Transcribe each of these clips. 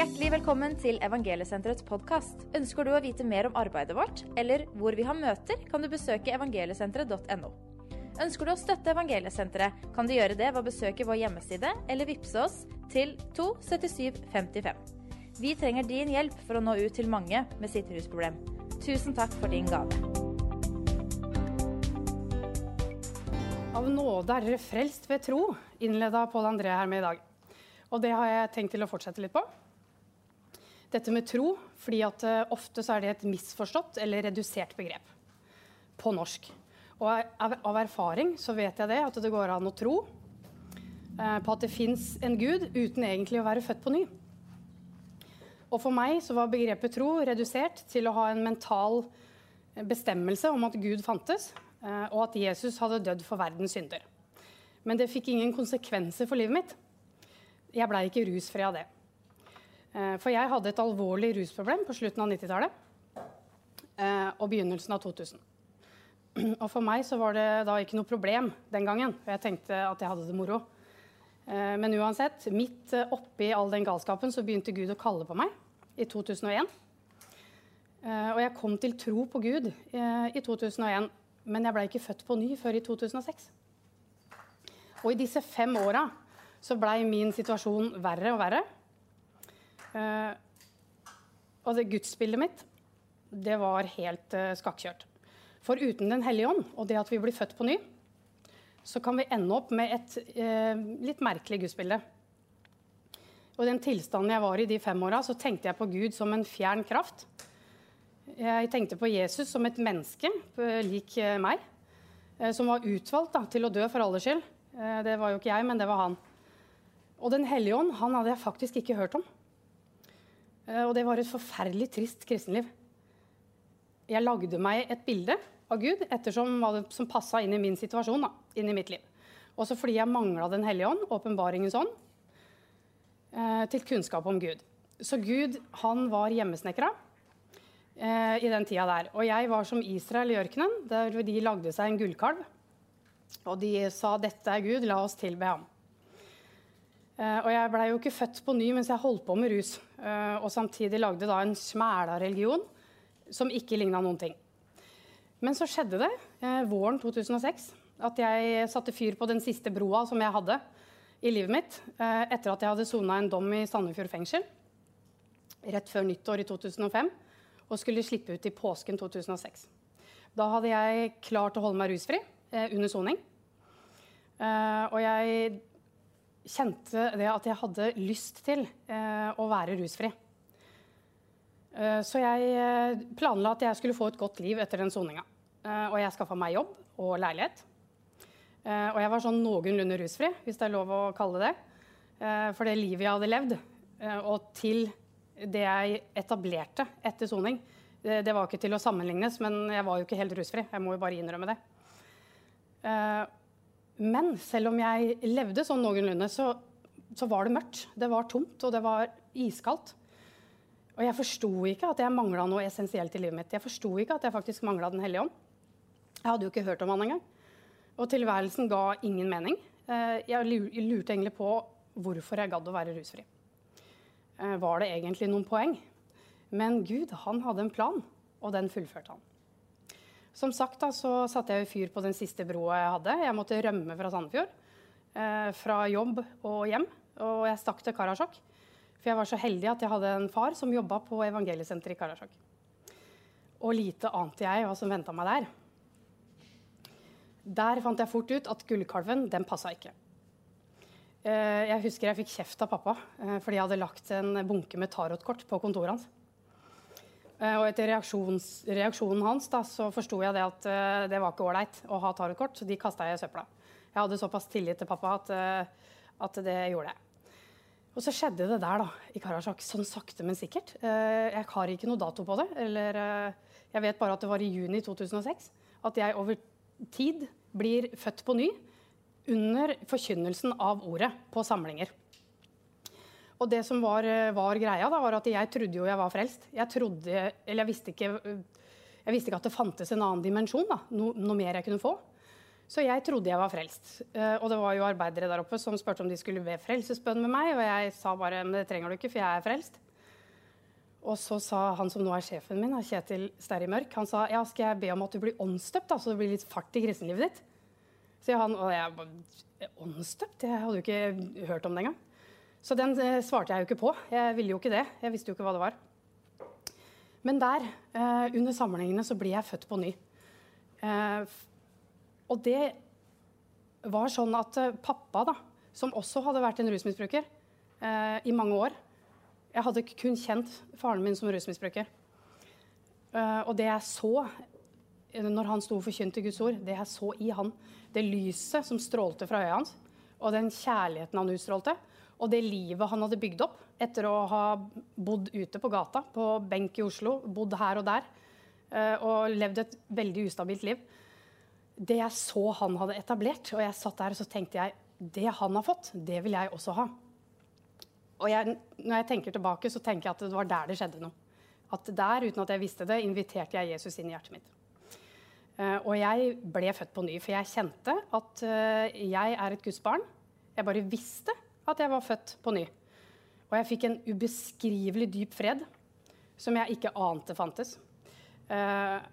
Hjertelig velkommen til Evangeliesenterets podkast. Ønsker du å vite mer om arbeidet vårt, eller hvor vi har møter, kan du besøke evangeliesenteret.no. Ønsker du å støtte Evangeliesenteret, kan du gjøre det ved å besøke vår hjemmeside eller vippse oss til 27755. Vi trenger din hjelp for å nå ut til mange med sitt rusproblem. Tusen takk for din gave. Av nåde er dere frelst ved tro, innleda Pål André her med i dag. Og det har jeg tenkt til å fortsette litt på. Dette med tro, fordi at uh, ofte så er det et misforstått eller redusert begrep på norsk. Og av, erfaring så vet jeg det, at det går an å tro uh, på at det fins en gud uten egentlig å være født på ny. Og for meg så var begrepet tro redusert til å ha en mental bestemmelse om at Gud fantes, og at Jesus hadde dødd for verdens synder. Men det fikk ingen konsekvenser for livet mitt. Jeg blei ikke rusfri av det. Eh, for jeg hadde et alvorlig rusproblem på slutten av 90-tallet eh, og begynnelsen av 2000. Og for meg så var det da ikke noe problem den gangen. For jeg tenkte at jeg hadde det moro. Eh, men uansett, midt oppi all den galskapen så begynte Gud å kalle på meg i 2001. Og jeg kom til tro på Gud i 2001, men jeg ble ikke født på ny før i 2006. Og i disse fem åra så blei min situasjon verre og verre. Og det gudsbildet mitt, det var helt uh, skakkjørt. For uten Den hellige ånd og det at vi blir født på ny, så kan vi ende opp med et eh, litt merkelig gudsbilde. Og den tilstanden jeg var i de fem åra, så tenkte jeg på Gud som en fjern kraft. Jeg tenkte på Jesus som et menneske lik meg, som var utvalgt da, til å dø for alles skyld. Det var jo ikke jeg, men det var han. Og Den hellige ånd han hadde jeg faktisk ikke hørt om. Eh, og det var et forferdelig trist kristenliv. Jeg lagde meg et bilde av Gud ettersom som passa inn i min situasjon. Da, inn i mitt liv. Også fordi jeg mangla Den hellige ånd, åpenbaringens ånd, eh, til kunnskap om Gud. Så Gud han var hjemmesnekra eh, i den tida der. Og jeg var som Israel i ørkenen, der de lagde seg en gullkalv. Og de sa 'dette er Gud, la oss tilbe ham'. Uh, og jeg blei jo ikke født på ny mens jeg holdt på med rus. Uh, og samtidig lagde da en smæla religion som ikke ligna noen ting. Men så skjedde det uh, våren 2006 at jeg satte fyr på den siste broa som jeg hadde i livet mitt etter at jeg hadde sona en dom i Sandefjord fengsel rett før nyttår i 2005 og skulle slippe ut i påsken 2006. Da hadde jeg klart å holde meg rusfri under soning. og jeg kjente det at jeg hadde lyst til eh, å være rusfri. Eh, så jeg eh, planla at jeg skulle få et godt liv etter den soninga. Eh, og jeg skaffa meg jobb og leilighet. Eh, og jeg var sånn noenlunde rusfri, hvis det er lov å kalle det eh, For det livet jeg hadde levd, og til det jeg etablerte etter soning, det, det, var ikke til å sammenlignes, men jeg var jo ikke helt rusfri. Jeg må jo bare innrømme det. Men selv om jeg levde sånn noenlunde, så, så, var det mørkt. Det var tomt, og det var iskaldt. Og jeg forsto ikke at jeg mangla noe essensielt i livet mitt. Jeg forsto ikke at jeg faktisk mangla Den hellige ånd. Jeg hadde jo ikke hørt om han engang. Og tilværelsen ga ingen mening. Eh, jeg lurte egentlig på hvorfor jeg gadd å være rusfri. Eh, var det egentlig noen poeng? Men Gud, han hadde en plan, og den fullførte han. Som sagt da, så satte jeg fyr på den siste broa jeg hadde. Jeg måtte rømme fra Sandefjord. Eh, fra jobb og hjem. Og jeg stakk til Karasjok. For jeg var så heldig at jeg hadde en far som jobba på evangeliesenteret i Karasjok. Og lite ante jeg hva som venta meg der. Der fant jeg fort ut at gullkalven, den passa ikke. Eh, jeg husker jeg fikk kjeft av pappa eh, fordi jeg hadde lagt en bunke med tarotkort på kontoret hans. Eh, og etter reaksjonen hans da, så forsto jeg det at uh, det var ikke ålreit å ha tarotkort, så de kasta jeg i søpla. Jeg hadde såpass tillit til pappa at, uh, at, det gjorde jeg. Og så skjedde det der, da, i Karasjok, sånn sakte, men sikkert. Jeg har ikke noe dato på det. Eller jeg vet bare at det var i juni 2006 at jeg over tid blir født på ny under forkynnelsen av ordet på samlinger. Og det som var, eh, var, greia, da, var at jeg trodde jo jeg var frelst. Jeg trodde, eller jeg visste ikke, jeg visste ikke at det fantes en annen dimensjon. da, no, Noe mer jeg kunne få. Så jeg trodde jeg var frelst. Uh, og det var jo arbeidere der oppe som spurte om de skulle be frelsesbønn med meg. Og jeg sa bare men det trenger du ikke, for jeg er frelst. Og så sa han som nå er sjefen min, Kjetil Sterri Mørk, han sa ja, skal jeg be om at du blir åndsdøpt, da, så det blir litt fart i kristenlivet ditt. Så han, og jeg Åndsdøpt? Jeg hadde jo ikke hørt om det engang. Så den eh, svarte jeg jo ikke på. Jeg ville jo ikke det. Jeg visste jo ikke hva det var. Men der, eh, under sammenhengene, så blir jeg født på ny. Eh, og det var sånn at pappa, da, som også hadde vært en rusmisbruker i mange år Jeg hadde kun kjent faren min som rusmisbruker. Og det jeg så når han sto og forkynte Guds ord, det jeg så i han, det lyset som strålte fra øyet hans, og den kjærligheten han utstrålte, og det livet han hadde bygd opp etter å ha bodd ute på gata, på benk i Oslo, bodd her og der, eh, og levd et veldig ustabilt liv Det jeg så han hadde etablert, og jeg satt der og så tenkte jeg det han har fått, det vil jeg også ha. Og jeg, når jeg tenker tilbake, så tenker jeg at det var der det skjedde noe. At der, uten at jeg visste det, inviterte jeg Jesus inn i hjertet mitt. Uh, og jeg ble født på ny, for jeg kjente at uh, jeg er et gudsbarn. Jeg bare visste at jeg var født på ny. Og jeg fikk en ubeskrivelig dyp fred som jeg ikke ante fantes. Uh,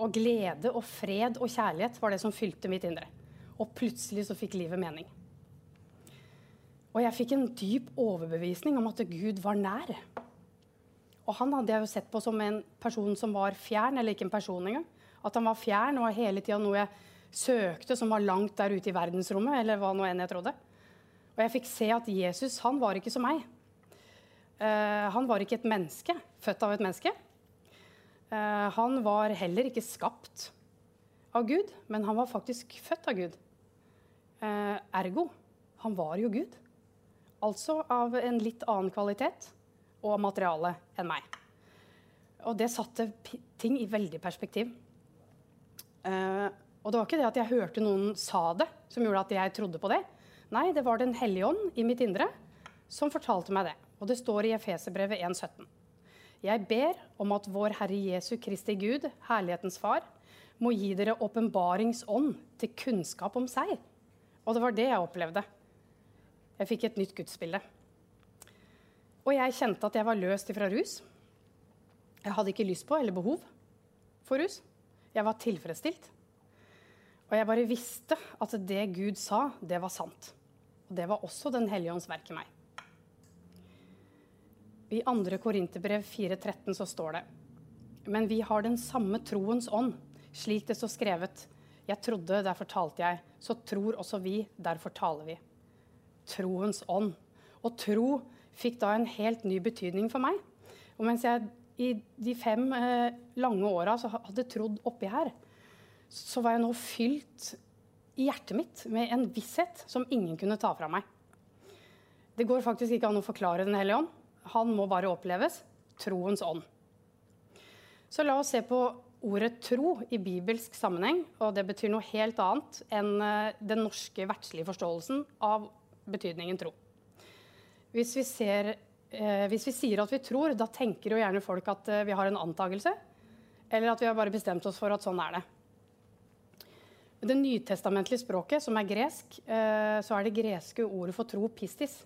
og glede og fred og kjærlighet var det som fylte mitt indre. Og plutselig så fikk livet mening. Og jeg fikk en dyp overbevisning om at Gud var nær. Og han hadde jeg jo sett på som en person som var fjern, eller ikke en person engang. At han var fjern og hele tida noe jeg søkte som var langt der ute i verdensrommet, eller hva nå enn jeg trodde. Og jeg fikk se at Jesus, han var ikke som meg. Uh, han var ikke et menneske, født av et menneske. Uh, han var heller ikke skapt av Gud, men han var faktisk født av Gud. Uh, ergo, han var jo Gud. Altså av en litt annen kvalitet og materiale enn meg. Og det satte ting i veldig perspektiv. Uh, og det var ikke det at jeg hørte noen sa det, som gjorde at jeg trodde på det. Nei, det var Den hellige ånd i mitt indre som fortalte meg det. Og det står i Efeserbrevet 1,17. Jeg ber om at vår Herre Jesu Kristi Gud, herlighetens Far, må gi dere åpenbaringsånd til kunnskap om seg. Og det var det jeg opplevde. Jeg fikk et nytt gudsbilde. Og jeg kjente at jeg var løst ifra rus. Jeg hadde ikke lyst på eller behov for rus. Jeg var tilfredsstilt. Og jeg bare visste at det Gud sa, det var sant. Og det var også Den hellige ånds verk i meg. I 2. Korinterbrev 4,13 så står det Men vi har den samme troens ånd, slik det står skrevet. Jeg trodde, derfor talte jeg. Så tror også vi, derfor taler vi troens ånd. Og tro fikk da en helt ny betydning for meg. Og mens jeg i de fem eh, lange åra hadde trodd oppi her, så var jeg nå fylt i hjertet mitt med en visshet som ingen kunne ta fra meg. Det går faktisk ikke an å forklare Den hellige ånd. Han må bare oppleves. Troens ånd. Så la oss se på ordet tro i bibelsk sammenheng. Og det betyr noe helt annet enn eh, den norske verdslige forståelsen av betydningen tro. Hvis vi, ser, hvis vi, sier at vi tror, da tenker jo gjerne folk at eh, vi har en antakelse, eller at vi har bare bestemt oss for at sånn er det. Med det nytestamentlige språket, som er gresk, eh, så er det greske ordet for tro pistis.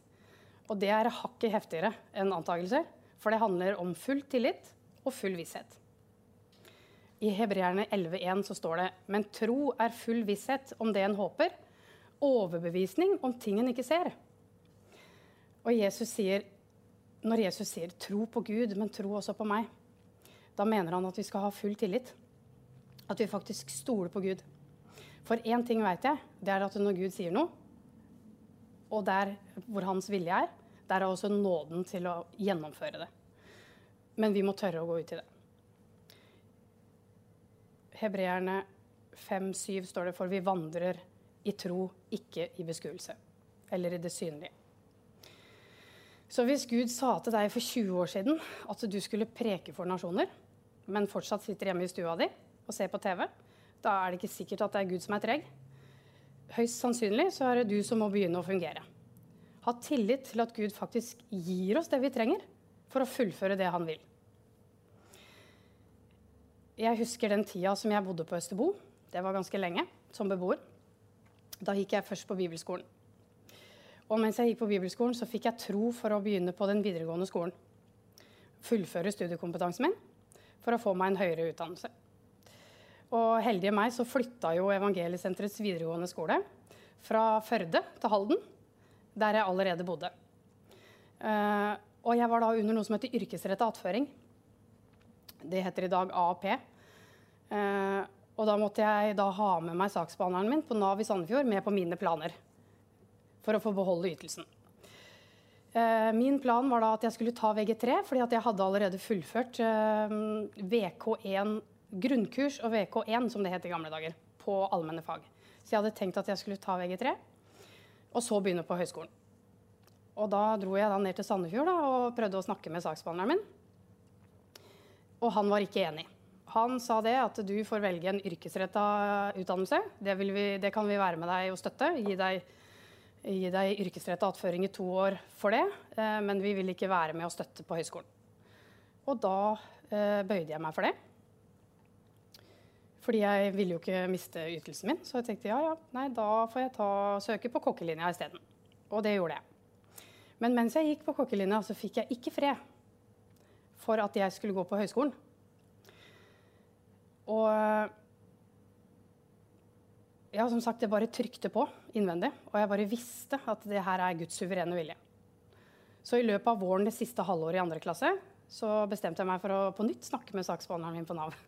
Og det er hakket heftigere enn antakelser, for det handler om full tillit og full visshet. I Hebreerne 11,1 så står det Men tro er full visshet om det en håper, overbevisning om ting en ikke ser. Og Jesus sier, når Jesus sier 'tro på Gud, men tro også på meg', da mener han at vi skal ha full tillit. At vi faktisk stoler på Gud. For én ting vet jeg, det er at når Gud sier noe, og der hvor hans vilje er, der er også nåden til å gjennomføre det. Men vi må tørre å gå ut i det. Hebreerne 5-7 står det for vi vandrer i tro, ikke i beskuelse. Eller i det synlige. Så hvis Gud sa til deg for 20 år siden at du skulle preke for nasjoner, men fortsatt sitter hjemme i stua di og ser på TV, da er det ikke sikkert at det er Gud som er treg. Høyst sannsynlig så er det du som må begynne å fungere. Ha tillit til at Gud faktisk gir oss det vi trenger for å fullføre det han vil. Jeg husker den tida som jeg bodde på Østerbo. Det var ganske lenge som beboer. Da gikk jeg først på bibelskolen. Og mens jeg gikk på bibelskolen, så fikk jeg tro for å begynne på den videregående skolen. fullføre studiekompetansen min for å få meg en høyere utdannelse. Og heldige meg så flytta jo Evangeliesenterets videregående skole fra Førde til Halden, der jeg allerede bodde. Uh, og jeg var da under noe som heter yrkesrettet attføring. Det heter i dag AAP. Eh, og da måtte jeg da ha med meg saksbehandleren min på Nav i Sandefjord med på mine planer for å få beholde ytelsen. Uh, min plan var da at jeg skulle ta VG3, fordi at jeg hadde allerede fullført VK1 grunnkurs og VK1, som det het i gamle dager, på allmenne fag. Så jeg hadde tenkt at jeg skulle ta VG3, og så begynne på høyskolen. Og da dro jeg da ned til Sandefjord da, og prøvde å snakke med saksbehandleren min. Og han var ikke enig. Han sa det at du får velge en yrkesretta utdannelse. Det, vi, det, kan vi være med deg og støtte. Gi deg, gi deg yrkesrettet attføring i to år for det. Eh, men vi vil ikke være med og støtte på høyskolen. Og da eh, bøyde jeg meg for det. Fordi jeg ville jo ikke miste ytelsen min. Så jeg tenkte ja, ja, nei, da får jeg ta, søke på kokkelinja isteden. Og det gjorde jeg. Men mens jeg gikk på kokkelinja, så fikk jeg ikke fred for at jeg skulle gå på høyskolen. Og ja, som sagt, jeg bare trykte på innvendig. Og jeg bare visste at det her er Guds suverene vilje. Så i løpet av våren det siste halvåret i andre klasse så bestemte jeg meg for å på nytt snakke med saksbehandleren min på Nav.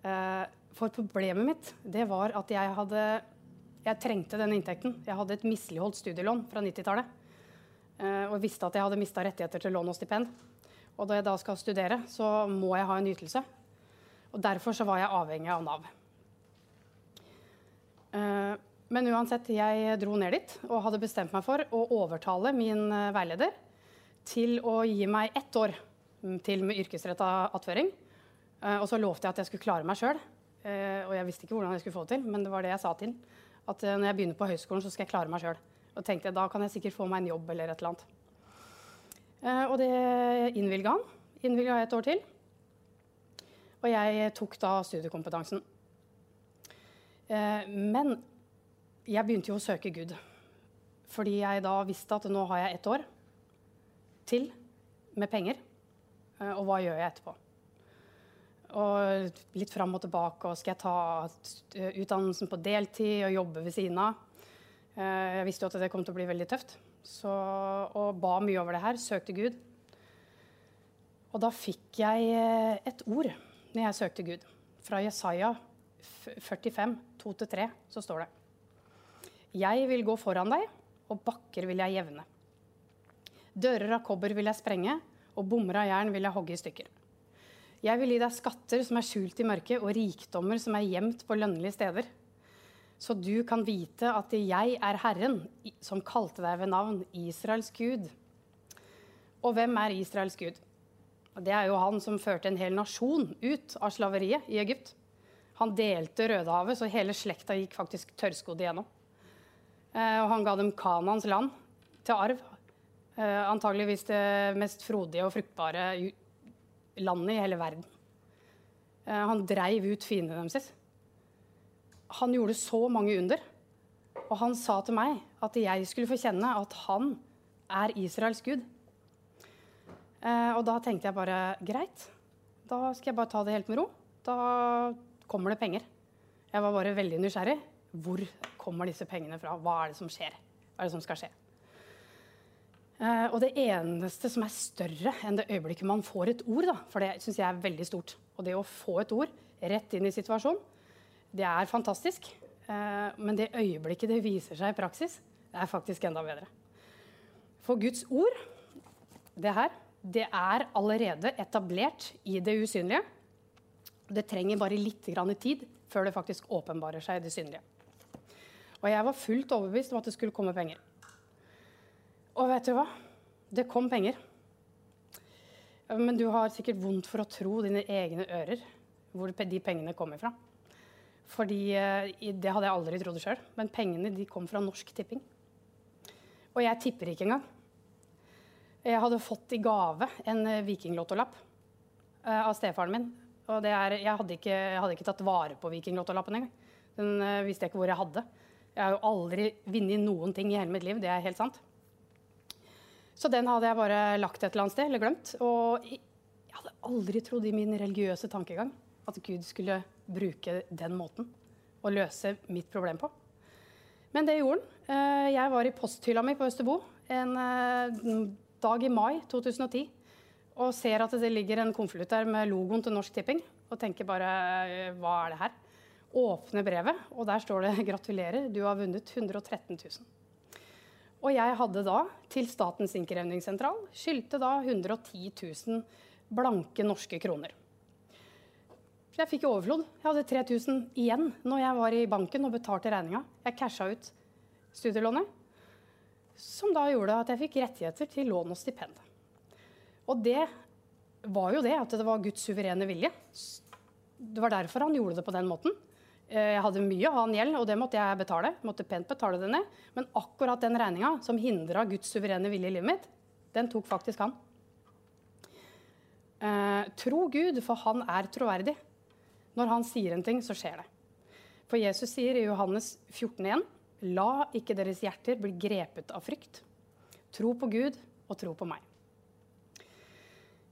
Eh, for problemet mitt det var at jeg hadde Jeg trengte denne inntekten. Jeg hadde et misligholdt studielån fra 90-tallet. Eh, og visste at jeg hadde mista rettigheter til lån og stipend. Og da jeg da skal studere, så må jeg ha en ytelse. Og derfor så var jeg avhengig av Nav. Eh, men uansett, jeg dro ned dit og hadde bestemt meg for å overtale min veileder til å gi meg ett år til med yrkesretta attføring Uh, og så lovte jeg at jeg skulle klare meg sjøl. Eh, og jeg visste ikke hvordan jeg skulle få det til, men det var det jeg sa til At når jeg begynner på høyskolen, så skal jeg klare meg sjøl. Og tenkte da kan jeg sikkert få meg en jobb eller et eller annet. og det innvilga han. Innvilga jeg et år til. Og jeg tok da studiekompetansen. Men jeg begynte jo å søke Gud. Fordi jeg da visste at nå har jeg ett år til med penger. og hva gjør jeg etterpå? Og litt fram og tilbake. Og skal jeg ta utdannelsen på deltid og jobbe ved siden av? Eh, jeg visste jo at det kom til å bli veldig tøft. Så, og ba mye over det her. Søkte Gud. Og da fikk jeg eh, et ord når jeg søkte Gud. Fra Jesaja 45, 2-3, så står det Jeg vil gå foran deg, og bakker vil jeg jevne. Dører av kobber vil jeg sprenge, og bommer av jern vil jeg hogge i stykker. Jeg vil gi deg skatter som er skjult i mørket, og rikdommer som er gjemt på lønnelige steder. Så du kan vite at jeg er Herren, som kalte deg ved navn Israels Gud. Og hvem er Israels Gud? Det er jo han som førte en hel nasjon ut av slaveriet i Egypt. Han delte Rødehavet, så hele slekta gikk faktisk tørrskodd igjennom. Eh, og han ga dem Kanans land til arv. Eh, antageligvis det mest frodige og fruktbare landet i hele verden. Eh, han dreiv ut fiendene deres. Han gjorde så mange under. Og han sa til meg at jeg skulle få kjenne at han er Israels gud. Og da tenkte jeg bare greit, da skal jeg bare ta det helt med ro. Da kommer det penger. Jeg var bare veldig nysgjerrig. Hvor kommer disse pengene fra? Hva er det som skjer? Hva er det som skal skje? Uh, og det eneste som er større enn det øyeblikket man får et ord, da, for det syns jeg er veldig stort, og det å få et ord rett inn i situasjonen, det er fantastisk. Uh, men det øyeblikket det viser seg i praksis, det er faktisk enda bedre. For Guds ord, det her, det er allerede etablert i det usynlige. Det trenger bare litt tid før det faktisk åpenbarer seg det synlige. Og jeg var fullt overbevist om at det skulle komme penger. Og vet du hva? Det kom penger. Men du har sikkert vondt for å tro dine egne ører hvor de pengene kommer fra. Fordi eh, Det hadde jeg aldri trodd sjøl. Men pengene de kom fra Norsk Tipping. Og jeg tipper ikke engang. Jeg hadde fått i gave en eh, vikinglottolapp uh, av stefaren min. Og er, jeg, hadde ikke, jeg, hadde ikke, tatt vare på vikinglottolappen engang. Den uh, visste jeg ikke hvor jeg hadde. Jeg har jo aldri vunnet noen ting i hele mitt liv. Det er helt sant. Så den hadde jeg bare lagt et eller annet sted, eller glemt. Og jeg hadde aldri trodd i min religiøse tankegang at Gud skulle bruke den måten å løse mitt problem på. Men det gjorde han. Eh, jeg var i posthylla mi på Østerbo en eh, dag i mai 2010 og ser at det ligger en konvolutt der med logoen til Norsk Tipping. Og tenker bare eh, hva er det her? Åpner brevet, og der står det 'Gratulerer, du har vunnet 113 000'. Og jeg hadde da, til Statens innkrevingssentral, skyldte da 110 000 blanke norske kroner. Så jeg fikk overflod. Jeg hadde 3000 igjen når jeg var i banken og betalte regninga. Jeg casha ut studielånet, som da gjorde at jeg fikk rettigheter til lån og stipend. Og det var jo det, at det var Guds suverene vilje. Det var derfor han gjorde det på den måten. Eh, jeg hadde mye annen gjeld, og det måtte jeg betale. Jeg måtte pent betale det ned. Men akkurat den regninga som hindra Guds suverene vilje i livet mitt, den tok faktisk han. Eh, tro Gud, for han er troverdig. Når han sier en ting, så skjer det. For Jesus sier i Johannes 14,1.: La ikke deres hjerter bli grepet av frykt. Tro på Gud og tro på meg.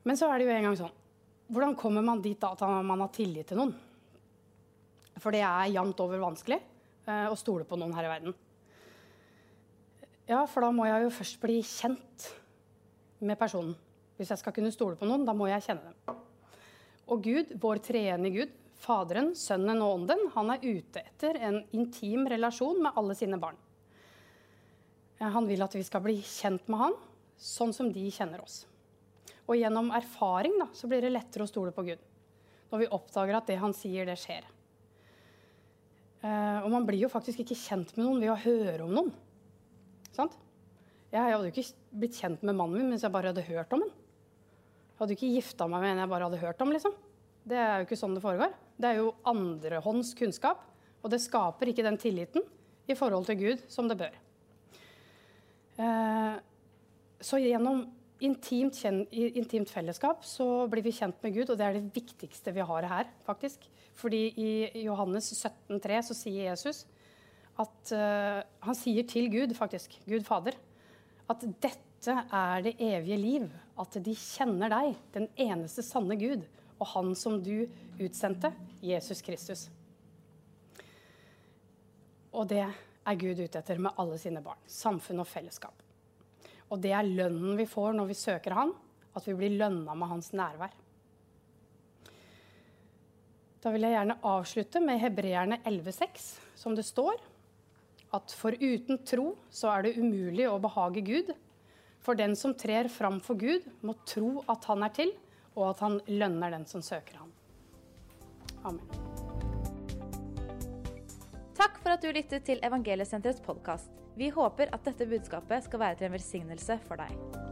Men så er det jo en gang sånn Hvordan kommer man dit da at man har tillit til noen? For det er jevnt over vanskelig eh, å stole på noen her i verden. Ja, for da må jeg jo først bli kjent med personen. Hvis jeg skal kunne stole på noen, da må jeg kjenne dem. Og Gud, vår treende Gud, Faderen, Sønnen og Ånden, han er ute etter en intim relasjon med alle sine barn. Han vil at vi skal bli kjent med han, sånn som de kjenner oss. Og gjennom erfaring da, så blir det lettere å stole på Gud. Når vi oppdager at det han sier, det skjer. Uh, og man blir jo faktisk ikke kjent med noen ved å høre om noen. Sant? Jeg hadde jo ikke blitt kjent med mannen min mens jeg bare hadde hørt om ham. Jeg hadde jo ikke gifta meg med en jeg bare hadde hørt om. liksom. Det er jo ikke sånn det foregår. Det er jo andrehånds kunnskap. Og det skaper ikke den tilliten i forhold til Gud som det bør. Uh, så gjennom intimt, intimt, fellesskap så blir vi kjent med Gud, og det er det viktigste vi har her. faktisk. Fordi i Johannes 17,3 så sier Jesus at uh, Han sier til Gud, faktisk, Gud Fader, at dette er det evige liv. At de kjenner deg, den eneste sanne Gud, og Han som du utsendte, Jesus Kristus. Og det er Gud ute etter med alle sine barn. Samfunn og fellesskap. Og det er lønnen vi får når vi søker Han, at vi blir lønna med Hans nærvær. Da vil jeg gjerne avslutte med Hebreerne 11,6, som det står at for uten tro så er det umulig å behage Gud. For den som trer fram for Gud, må tro at han er til, og at han lønner den som søker ham. Amen. Takk for at du lyttet til Evangeliesenterets podkast. Vi håper at dette budskapet skal være til en velsignelse for deg.